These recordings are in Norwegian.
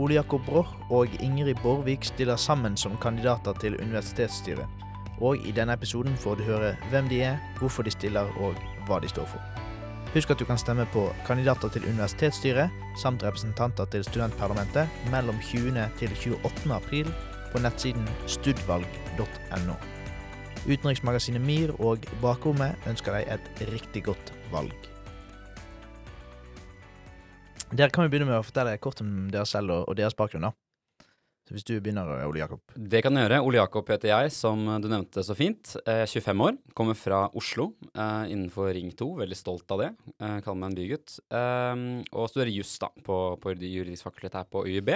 Ole Jakob Broch og Ingrid Borvik stiller sammen som kandidater til universitetsstyret. Og i denne episoden får du høre hvem de er, hvorfor de stiller og hva de står for. Husk at du kan stemme på kandidater til universitetsstyret samt representanter til studentparlamentet mellom 20. til 28. april på nettsiden studvalg.no. Utenriksmagasinet MIR og Bakrommet ønsker deg et riktig godt valg. Dere kan jo begynne med å fortelle kort om dere selv og, deres bakgrunn. da. Så Hvis du begynner, Ole Jakob. Det kan jeg gjøre. Ole Jakob heter jeg, som du nevnte så fint. Jeg er 25 år, kommer fra Oslo, eh, innenfor Ring 2. Veldig stolt av det. Eh, kaller meg en bygutt. Eh, og studerer juss da, på, på juridisk fakultet her på UiB.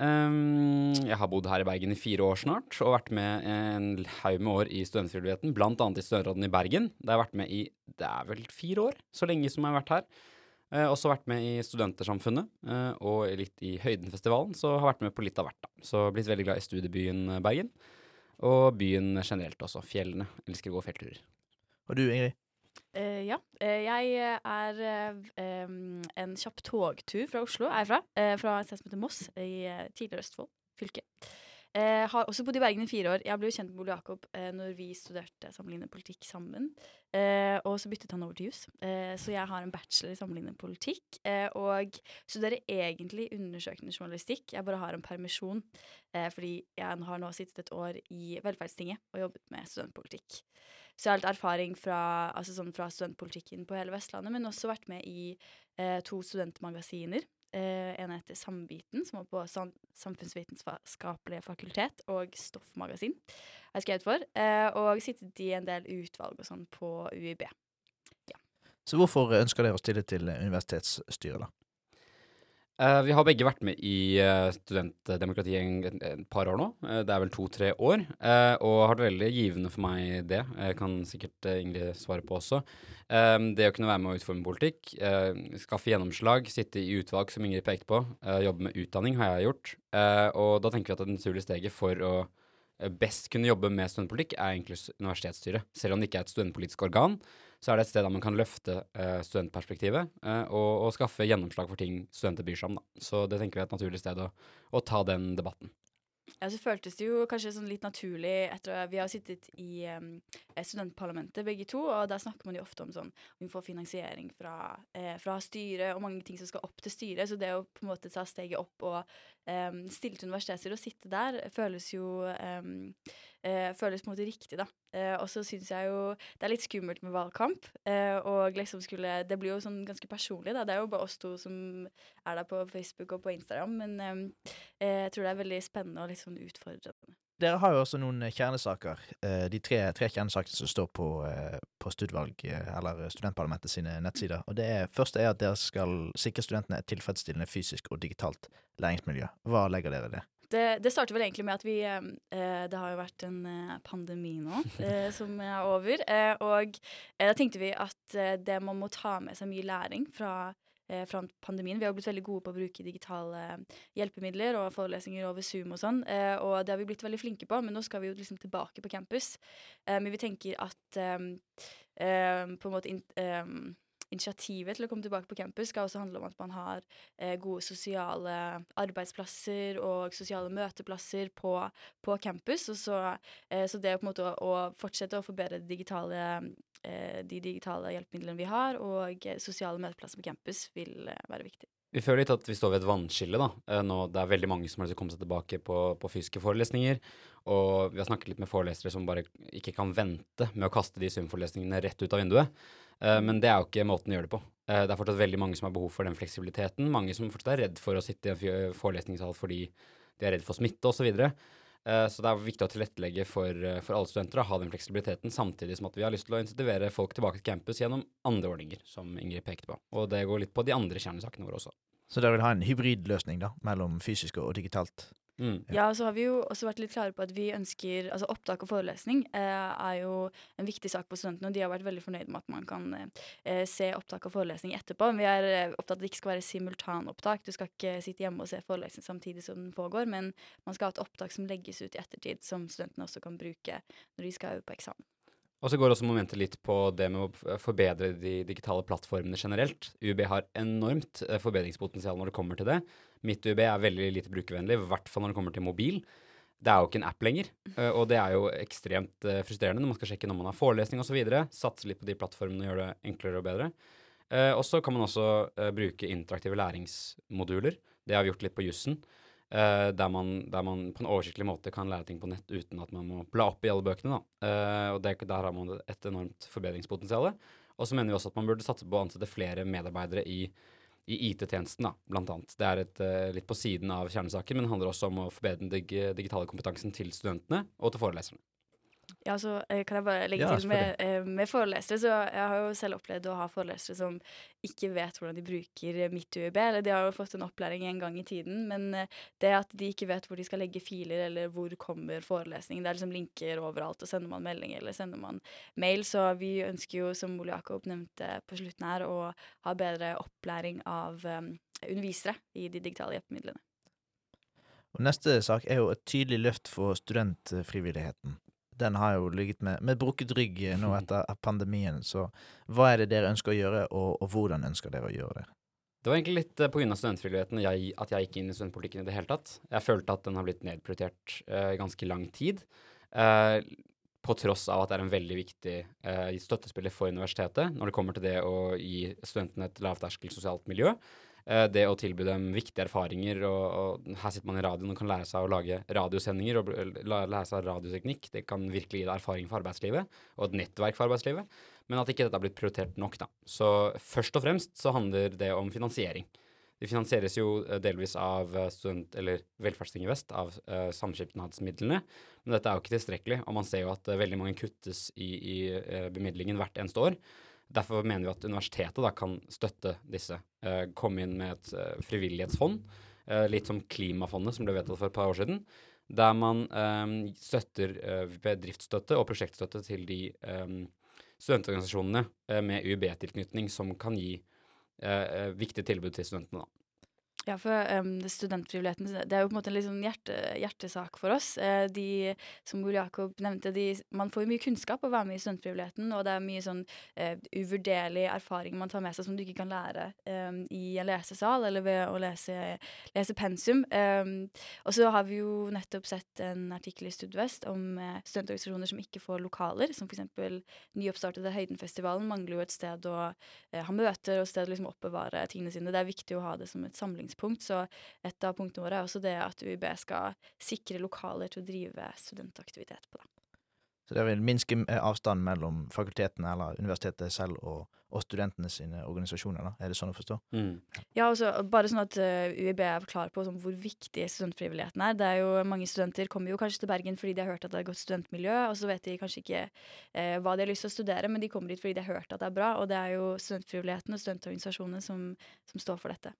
Jeg har bodd her i Bergen i fire år snart, og vært med en haug med år i studentfrivilligheten, bl.a. i Studentråden i Bergen. Har jeg vært med i det er vel fire år, så lenge som jeg har vært her. Uh, også vært med i Studentersamfunnet eh, og litt i Høydenfestivalen, så har vært med på litt av hvert. da. Så blitt veldig glad i studiebyen Bergen, og byen generelt også. Fjellene. Elsker å gå fjellturer. Og du, Ingrid? Uh, ja. Uh, jeg er uh, um, en kjapp togtur fra Oslo, er jeg fra. fra et sted som heter Moss, i tidligere Østfold fylke. Har også bodd i Bergen i fire år. Jeg ble jo kjent med Ole Jakob når vi studerte sammenlignende politikk sammen. og så byttet han over til juss. så jeg har en bachelor i sammenlignende politikk. og studerer egentlig undersøkende journalistikk. Jeg bare har en permisjon fordi jeg har nå sittet et år i Velferdstinget og jobbet med studentpolitikk. Så jeg har litt erfaring fra, altså sånn fra, studentpolitikken på hele Vestlandet, men også vært med i eh, to studentmagasiner. Eh, en heter Sambiten, som var på sam Samfunnsvitenskapelige fakultet, og Stoffmagasin jeg skrevet for. Eh, og sittet i en del utvalg og sånn på UiB. Ja. Så hvorfor ønsker dere å stille til universitetsstyret, da? Uh, vi har begge vært med i uh, studentdemokratiet et, et par år nå. Uh, det er vel to-tre år. og har vært veldig givende for meg, det. Jeg kan sikkert Ingrid svare på også. det å kunne være med å utforme politikk, skaffe gjennomslag, sitte i utvalg, som Ingrid pekte på, jobbe med utdanning har jeg gjort. og da tenker vi at det naturlige steget for å best kunne jobbe med studentpolitikk, er egentlig universitetsstyret. Selv om det ikke er et studentpolitisk organ, så er det et sted der man kan løfte uh, studentperspektivet uh, og, og, skaffe gjennomslag for ting studenter byr seg om. Da. Så det tenker vi er et naturlig sted å, å ta den debatten. Ja, så føltes det jo kanskje sånn litt naturlig etter vi har sittet i um, studentparlamentet begge to, og der snakker man jo ofte om sånn vi får finansiering fra, eh, fra styret og mange ting som skal opp til styret, så det å på en måte ta steget opp og um, stille til universiteter og sitte der føles jo um, uh, føles på en måte riktig, da. Uh, og så syns jeg jo det er litt skummelt med valgkamp. Uh, og liksom skulle Det blir jo sånn ganske personlig, da. Det er jo bare oss to som er der på Facebook og på Instagram, men um, jeg tror det er veldig spennende og litt sånn utfordrende. Dere har jo også noen kjernesaker. Eh, de tre, tre kjernesakene som står på, på studvalg, eller Studentparlamentet sine nettsider. Og det er, første er at dere skal sikre studentene et tilfredsstillende fysisk og digitalt læringsmiljø. Hva legger dere i det? Det, det starter vel egentlig med at vi eh, eh Det har jo vært en eh, pandemi nå eh, som er over. Eh, og eh, da tenkte vi at det man må ta med seg mye læring fra, fra pandemien. Vi har blitt veldig gode på å bruke digitale hjelpemidler og forelesninger over Zoom og sånn. og det har vi blitt veldig flinke på, men nå skal vi jo liksom tilbake på campus. men vi tenker at på en måte in, initiativet til å komme tilbake på campus skal også handle om at man har eh, gode sosiale arbeidsplasser og sosiale møteplasser på, på campus. Så, eh, så det måte å, å fortsette å forbedre digitale, eh, de digitale hjelpemidlene vi har, og eh, sosiale møteplasser på campus vil eh, være viktig. Vi føler litt at vi står ved et vannskille da. Eh, nå, det er veldig mange som har lyst til å komme seg tilbake på, på, fysiske forelesninger. Og vi har snakket litt med forelesere som bare ikke kan vente med å kaste de Zoom-forelesningene rett ut av vinduet. Men det er jo ikke måten å gjøre det på. Det er fortsatt veldig mange som har behov for den fleksibiliteten. Mange som fortsatt er redd for å sitte i en forelesningssal fordi de er redd for smitte osv. Så, videre. uh, så det er viktig å tilrettelegge for, for, alle studenter å ha den fleksibiliteten, samtidig som at vi har lyst til å intensivere folk tilbake til campus gjennom andre ordninger, som Ingrid pekte på. Og det går litt på de andre kjernesakene våre også. Så dere vil ha en hybridløsning da, mellom fysisk og digitalt? Mm. Ja, og så har vi jo også vært litt klare på at vi ønsker Altså opptak og forelesning eh, er jo en viktig sak for studentene, og de har vært veldig fornøyd med at man kan eh, se opptak og forelesning etterpå. Men vi er eh, opptatt av at det ikke skal være simultanopptak. Du skal ikke sitte hjemme og se forelesning samtidig som den pågår, men man skal ha et opptak som legges ut i ettertid, som studentene også kan bruke når de skal øve på eksamen. Og så går også momentet litt på det med å forbedre de digitale plattformene generelt. UB har enormt eh, forbedringspotensial når det kommer til det. Mitt UB er veldig lite brukervennlig, i hvert fall når det kommer til mobil. Det er jo ikke en app lenger, og det er jo ekstremt frustrerende når man skal sjekke når man har forelesning osv. Satse litt på de plattformene og gjøre det enklere og bedre. Og så kan man også bruke interaktive læringsmoduler. Det har vi gjort litt på jussen. der, man, der man på en oversiktlig måte kan lære ting på nett uten at man må bla opp i alle bøkene. Eh, og det, der har man et enormt forbedringspotensial. Og så mener vi også at man burde satse på å ansette flere medarbeidere i, i IT-tjenesten, da, blant annet. Det er et, eh, litt på siden av kjernesaken, men handler også om å forbedre den dig digitale kompetansen til studentene og til foreleserne. Ja, så eh, kan jeg bare legge Ja, til med, eh, med forelesere. Så jeg har jo selv opplevd å ha forelesere som ikke vet hvordan de bruker eh, mitt UiB. Eller de har jo fått en opplæring en gang i tiden, men det at de ikke vet hvor de skal legge filer, eller hvor kommer forelesningen Det er liksom linker overalt, og sender man melding eller sender man mail. Så vi ønsker jo, som Ole Jakob nevnte på slutten her, å ha bedre opplæring av um, undervisere i de digitale hjelpemidlene. Og neste sak er jo et tydelig løft for studentfrivilligheten. Den har jo ligget med, med brukket rygg eh, nå etter pandemien, så hva er det dere ønsker å gjøre, og, og hvordan ønsker dere å gjøre det? Det var egentlig litt uh, pga. studentfrivilligheten jeg, at jeg gikk inn i studentpolitikken i det hele tatt. Jeg følte at den har blitt nedprioritert uh, ganske lang tid. Uh, på tross av at det er en veldig viktig uh, støttespiller for universitetet når det kommer til det å gi studentene et lavterskel sosialt miljø. Uh, det å tilby dem viktige erfaringer, og, og her sitter man i radioen og kan lære seg å lage radiosendinger og lære seg radioteknikk. Det kan virkelig gi deg erfaring for arbeidslivet, og et nettverk for arbeidslivet. Men at ikke dette har blitt prioritert nok, da. Så først og fremst så handler det om finansiering. De finansieres jo eh, delvis av eh, student- eller Velferdstinget Vest, av uh, samskipnadsmidlene. Men dette er jo ikke tilstrekkelig, og man ser jo at uh, veldig mange kuttes i, i uh, bemidlingen hvert eneste år. Derfor mener vi at universitetet da kan støtte disse. eh, komme inn med et eh, frivillighetsfond, eh, litt som Klimafondet som ble vedtatt for et par år siden. Der man eh, støtter eh, bedriftsstøtte og prosjektstøtte til de eh, studentorganisasjonene eh, med UiB-tilknytning som kan gi eh, viktige tilbud til studentene. Da. Ja, for um, det studentfrivilligheten det er jo på en måte en sånn hjerte, hjertesak for oss. Eh, de, som Ole Jakob nevnte, de, man får jo mye kunnskap av å være med i studentfrivilligheten, og det er mye sånn eh, uvurderlig erfaring man tar med seg som du ikke kan lære eh, i en lesesal eller ved å lese, lese pensum. Eh, og så har vi jo nettopp sett en artikkel i Studvest om eh, studentorganisasjoner som ikke får lokaler, som f.eks. nyoppstartede Høydenfestivalen mangler jo et sted å eh, ha møter og et sted å liksom oppbevare tingene sine. Det er viktig å ha det som et samlingspunkt. Så et av punktene våre er også det at UiB skal sikre lokaler til å drive studentaktivitet på. dem. Så det vil minske eh, avstanden mellom fakultetene eller universitetet selv og, og studentene sine organisasjoner, da? Er det sånn å forstå? Ja, altså, bare sånn at uh, UiB er klar på sånn, hvor viktig studentfrivilligheten er. Det er jo Mange studenter kommer jo kanskje til Bergen fordi de har hørt at det er et godt studentmiljø, og så vet de kanskje ikke eh, hva de har lyst til å studere, men de kommer dit fordi de har hørt at det er bra, og det er jo studentfrivilligheten og studentorganisasjonene som, som står for dette.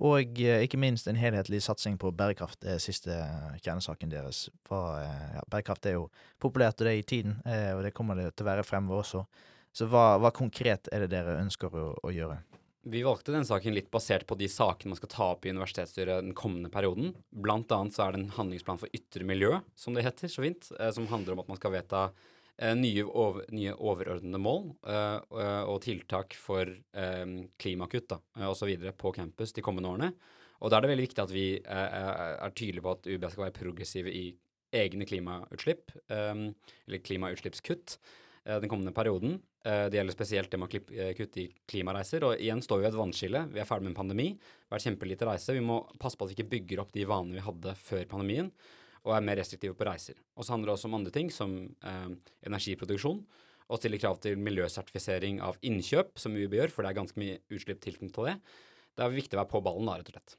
Og eh, ikke minst en helhetlig satsing på bærekraft er siste eh, kjernesaken deres. For, eh, ja, bærekraft er jo populært, og det er i tiden, eh, og det kommer det til å være fremover også. Så hva, hva konkret er det dere ønsker å, å gjøre? Vi valgte den saken litt basert på de sakene man skal ta opp i universitetsstyret den kommende perioden. Blant annet så er det en handlingsplan for ytre miljø, som det heter så fint, eh, som handler om at man skal vedta eh, nye, over, nye overordnede mål eh, og, tiltak for eh, klimakutt eh, videre på campus de kommende årene. Og da er det veldig viktig at vi eh, er tydelige på at UB skal være progressive i egne klimautslipp, eh, eller klimautslippskutt, eh, den kommende perioden. Eh, Det gjelder spesielt det med å eh, kutte i klimareiser. Og igjen står vi i et vannskille. Vi er ferdig med en pandemi. Vært kjempelite reise. Vi må passe på at vi ikke bygger opp de vanene vi hadde før pandemien, og er mer restriktive på reiser. Og så handler det også om andre ting, som eh, energiproduksjon. Og stiller krav til miljøsertifisering av innkjøp, som UiB gjør, for det er ganske mye utslipp tilknyttet til det. Det er viktig å være på ballen, da, rett og slett.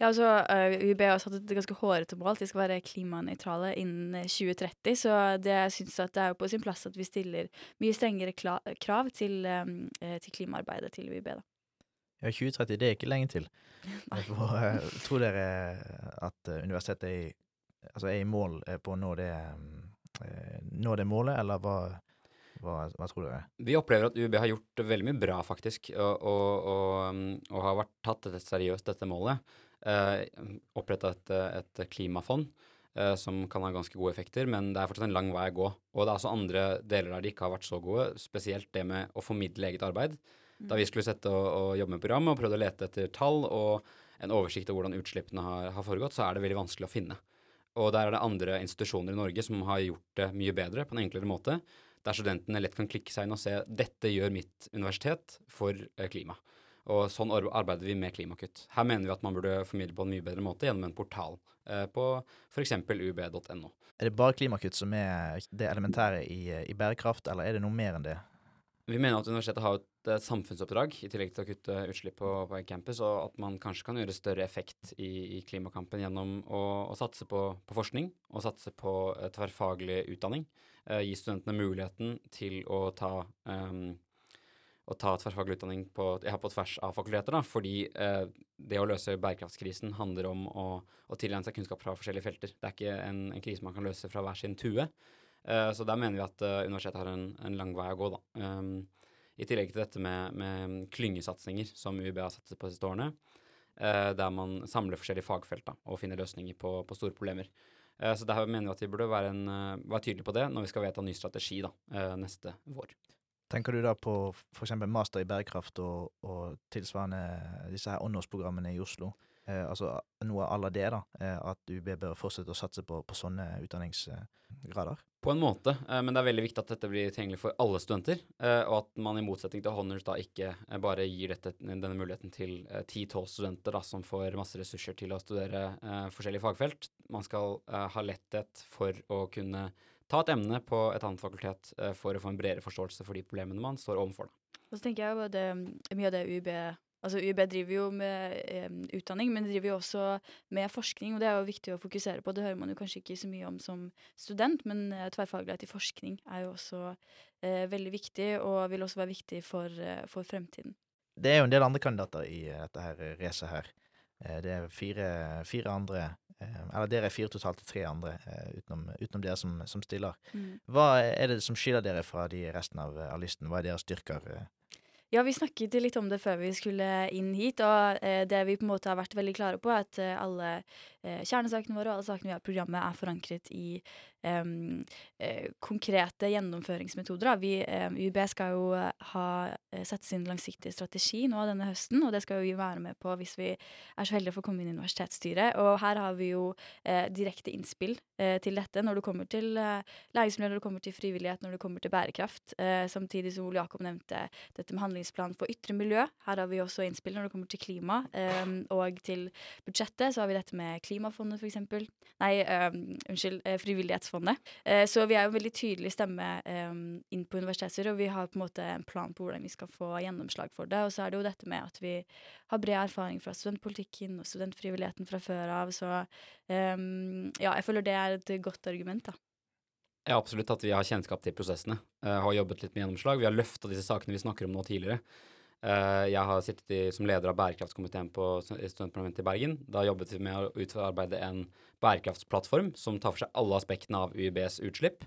Ja, altså, uh, UiB har satt et ganske hårete mål. at De skal være klimanøytrale innen eh, 2030. Så det, jeg at det er jo på sin plass at vi stiller mye strengere krav til, um, eh, til klimaarbeidet til UiB. Da. Ja, 2030, det er ikke lenge til. Nei. Eh, tror dere at eh, universitetet er i, altså er i mål eh, på å nå det, eh, nå det målet, eller hva, hva, hva tror dere? Vi opplever at UB har gjort veldig mye bra, faktisk, og, og, og, um, og har vært tatt dette seriøst, dette målet. Eh, Oppretta et, et klimafond eh, som kan ha ganske gode effekter, men det er fortsatt en lang vei å gå. Og det er også andre deler der de ikke har vært så gode, spesielt det med å formidle eget arbeid. Da vi skulle sette og, og jobbe med programmet og prøvde å lete etter tall og en oversikt over hvordan utslippene har, har foregått, så er det veldig vanskelig å finne. Og der er det andre institusjoner i Norge som har gjort det mye bedre på en enklere måte, der studentene lett kan klikke seg inn og se dette gjør mitt universitet for eh, klima. Og sånn arbeider vi med klimakutt. Her mener vi at man burde formidle på en mye bedre måte gjennom en portal eh, på f.eks. ub.no. Er det bare klimakutt som er det elementære i, i bærekraft, eller er det noe mer enn det? Vi mener at universitetet har et, eh, samfunnsoppdrag i tillegg til å kutte utslipp på, på campus, og at man kanskje kan gjøre større effekt i, i klimakampen gjennom å, å satse på, på forskning og satse på uh, tverrfaglig utdanning. Uh, gi studentene muligheten til å ta, um, å ta tverrfaglig utdanning på, ja, på tvers av fakulteter, da, fordi eh, det å løse bærekraftskrisen handler om å, å tilegne seg kunnskap fra forskjellige felter. Det er ikke en, en krise man kan løse fra hver sin tue. Eh, så der mener vi at eh, universitetet har en, en lang vei å gå, da. Um, I tillegg til dette med, med klyngesatsinger som UiB har satset på de siste årene, eh, der man samler forskjellige fagfelt da, og finner løsninger på, på store problemer. Eh, så der mener vi at vi burde være, en, eh, være tydelige på det når vi skal vedta ny strategi da, eh, neste vår. Tenker du da på f.eks. master i bærekraft og, og tilsvarende disse her åndårsprogrammene i Oslo? Eh, altså noe à la det, da. Eh, at UB bør fortsette å satse på, på sånne utdanningsgrader? På en måte, eh, men det er veldig viktig at dette blir tilgjengelig for alle studenter, eh, og at man i motsetning til Honors da ikke bare gir dette, denne muligheten til ti-tolv studenter da, som får masse ressurser til å studere uh, forskjellige fagfelt. Man skal uh, ha letthet for å kunne ta et emne på et annet fakultet uh, for å få en bredere forståelse for de problemene man står overfor. Da. Og så tenker jeg jo at mye av det UiB Altså UiB driver jo med eh, utdanning, men driver jo også med forskning, og det er jo viktig å fokusere på. Det hører man jo kanskje ikke så mye om som student, men eh, tverrfaglighet i forskning er jo også eh, veldig viktig, og vil også være viktig for, eh, for fremtiden. Det er jo en del andre kandidater i eh, dette her racet her. Eh, Det er fire, fire andre Eller dere er fire totalt tre andre utenom, utenom dere som, som stiller. Hva er det som skiller dere fra de resten av, av listen? Hva er deres styrker? Ja, vi snakket litt om det før vi skulle inn hit, og eh, det vi på en måte har vært veldig klare på, er at eh, alle eh, kjernesakene våre og alle sakene vi har i programmet, er forankret i eh, konkrete gjennomføringsmetoder. Vi, um, UiB skal jo eh, ha eh, sette sin langsiktige strategi nå denne høsten, og det skal jo vi være med på hvis vi er så heldige å få komme inn i universitetsstyret. Og her har vi jo uh, direkte innspill uh, til dette når det kommer til uh, læringsmiljø, når det kommer til frivillighet, når det kommer til bærekraft. Samtidig som Ole Jakob nevnte dette med handlingsplan for ytre miljø. Her har vi også innspill når det kommer til klima. Um, og til budsjettet så har vi dette med Klimafondet, eksempel. Nei, um, unnskyld, Frivillighetsfondet. Eh, så vi er jo en veldig tydelig stemme inn på universiteter, og vi har på en måte en plan på hvordan vi skal få gjennomslag for det. Og så er det jo dette med at vi har bred erfaring fra studentpolitikken og studentfrivilligheten fra før av, så ja, jeg føler det er et godt argument, da. Ja, absolutt at vi har kjennskap til prosessene. eh, har jobbet litt med gjennomslag. Vi har løfta disse sakene vi snakker om nå tidligere. Eh, jeg har sittet i, som leder av bærekraftskomiteen på studentparlamentet i Bergen. Da jobbet vi med å utarbeide en bærekraftsplattform som tar for seg alle aspektene av UiBs utslipp.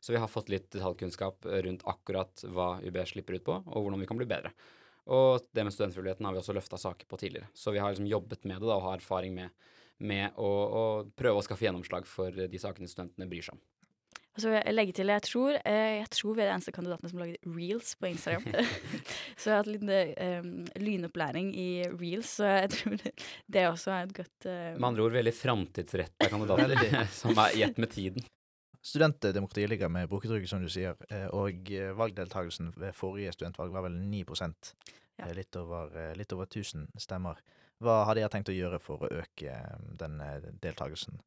Så vi har fått litt detaljkunnskap rundt akkurat hva UiB slipper ut på, og hvordan vi kan bli bedre. Og det med studentfrivilligheten har vi også løfta saker på tidligere. Så vi har liksom jobbet med det da, og har erfaring med, med å, å prøve å skaffe gjennomslag for de sakene studentene bryr seg om. Og så vil jeg legge til, jeg tror, eh, jeg tror vi er de eneste kandidatene som lager reels på Instagram. så jeg har hatt litt um, lynopplæring i reels, så jeg tror det, det også er et godt uh... Med andre ord veldig framtidsretta kandidater som er i ett med tiden. Studentdemokratiet ligger med brukertrygd, som du sier, og valgdeltakelsen ved forrige studentvalg var vel 9 Ja. Litt, over, litt over 1000 stemmer. Hva har dere tenkt å gjøre for å øke den deltakelsen?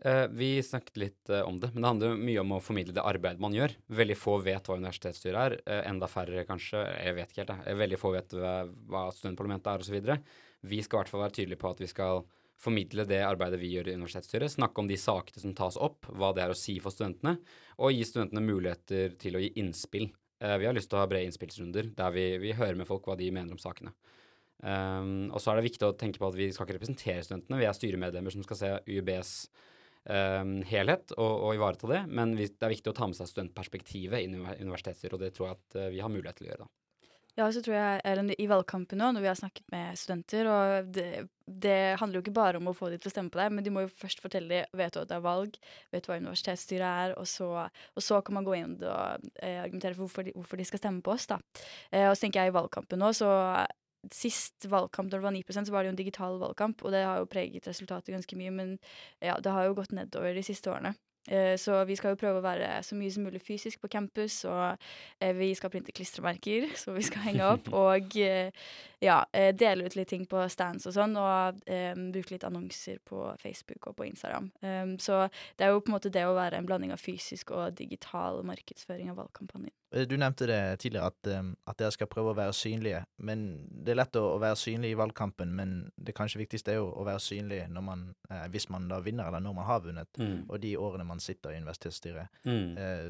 Eh, vi snakket litt eh, om det, men det handler mye om å formidle det arbeidet man gjør. Veldig få vet hva universitetsstyret er. eh, enda færre kanskje, jeg vet ikke helt. jeg. Veldig få vet hva, studentparlamentet er osv. Vi skal i hvert fall være tydelige på at vi skal formidle det arbeidet vi gjør i universitetsstyret. Snakke om de sakene som tas opp, hva det er å si for studentene, og gi studentene muligheter til å gi innspill. Vi har lyst til å ha brede innspillsrunder der vi, vi hører med folk hva de mener om sakene. Um, og så er det viktig å tenke på at vi skal ikke representere studentene. Vi er styremedlemmer som skal se UiBs um, helhet og, og ivareta det. Men vi, det er viktig å ta med seg studentperspektivet i universitetsstyret, og det tror jeg at uh, vi har mulighet til å gjøre. da. Ja, så tror jeg, Ellen, I valgkampen nå, når vi har snakket med studenter og det, det, handler jo ikke bare om å få de til å stemme på deg, men de må jo først fortelle dem vet du at det er valg, vet du hva universitetsstyret er, og så, og så kan man gå inn og eh, argumentere for hvorfor de, hvorfor de, skal stemme på oss. da. Eh, og så tenker jeg i valgkampen nå, så Sist valgkamp, når det var 9% så var det jo en digital valgkamp, og det har jo preget resultatet ganske mye. Men ja, det har jo gått nedover de siste årene. Eh, så vi skal jo prøve å være så mye som mulig fysisk på campus, og eh, vi skal printe klistremerker som vi skal henge opp, og eh, ja, dele ut litt ting på stands og sånn, og um, bruke litt annonser på Facebook og på Instagram. Um, så det er jo på en måte det å være en blanding av fysisk og digital markedsføring av valgkampanjen. Eh, du nevnte det tidligere, at, um, at, dere skal prøve å være synlige. Men Det er lett å, å, være synlig i valgkampen, men det kanskje viktigste er jo å være synlig man, eh, hvis man da vinner, eller når man har vunnet, mm. og de årene man sitter i universitetsstyret. Mm. Eh,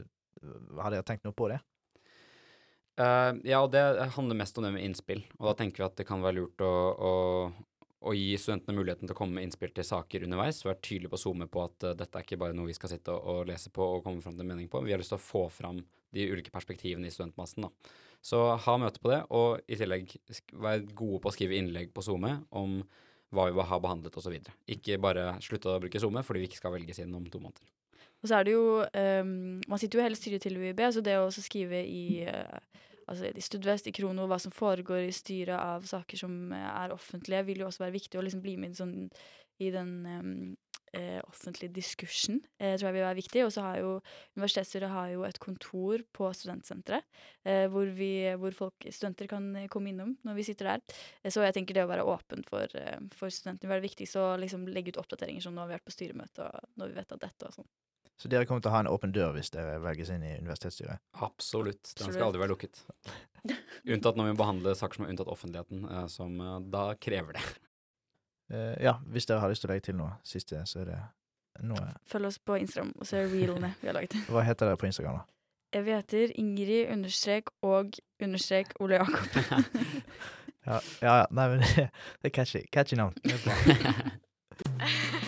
har dere tenkt noe på det? Uh, ja, og det handler mest om det med innspill. Og da tenker vi at det kan være lurt å, å, å gi studentene muligheten til å komme med innspill til saker underveis. Være tydelig på SoMe på at uh, dette er ikke bare noe vi skal sitte og, og, lese på og komme fram til en mening på. Vi har lyst til å få fram de ulike perspektivene i studentmassen. da. Så ha møte på det, og i tillegg vær gode på å skrive innlegg på SoMe om hva vi har behandlet osv. Ikke bare slutte å bruke SoMe fordi vi ikke skal velges inn om to måneder. Og så er det jo um, Man sitter jo hele styret til UiB, så det å skrive i uh, altså i Studvest, i Krono, hva som foregår i styret av saker som er offentlige, vil jo også være viktig å liksom bli med sånn, i den um, eh, offentlige diskursen, eh, tror jeg vil være viktig. Og så har jo universitetsstyret har jo et kontor på studentsenteret, eh, hvor, vi, hvor folk, studenter kan komme innom når vi sitter der. Eh, så jeg tenker det å være åpen for, eh, for studentene vil være viktig. Så liksom legge ut oppdateringer som nå har vi vært på styremøte, og når vi vet at dette og sånn. Så dere kommer til å ha en åpen dør hvis dere velges inn i universitetsstyret? Absolutt. Den skal aldri være lukket. Unntatt når vi behandler saker som er unntatt offentligheten, eh, som da krever det. Uh, ja, hvis dere har lyst til å legge til noe siste, så er det noe Følg oss på Instagram, og det reelene vi har laget. Hva heter dere på Instagram, da? Vi heter Ingrid understrek og understrek Ole Jakob. ja, ja, ja. Nei, men det, er catchy. Catchy navn. Det er bra.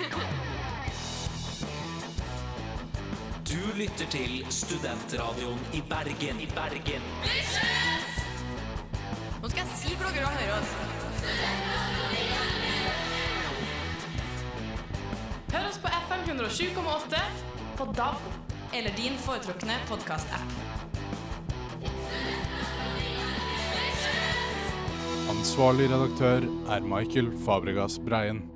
Du lytter til Studentradioen i Bergen. I Bergen. Nå skal jeg si hvor dere vil høre oss. Hør oss på FM 107,8, på DAB eller din foretrukne podkast-app. Ansvarlig redaktør er Michael Fabregas Breien.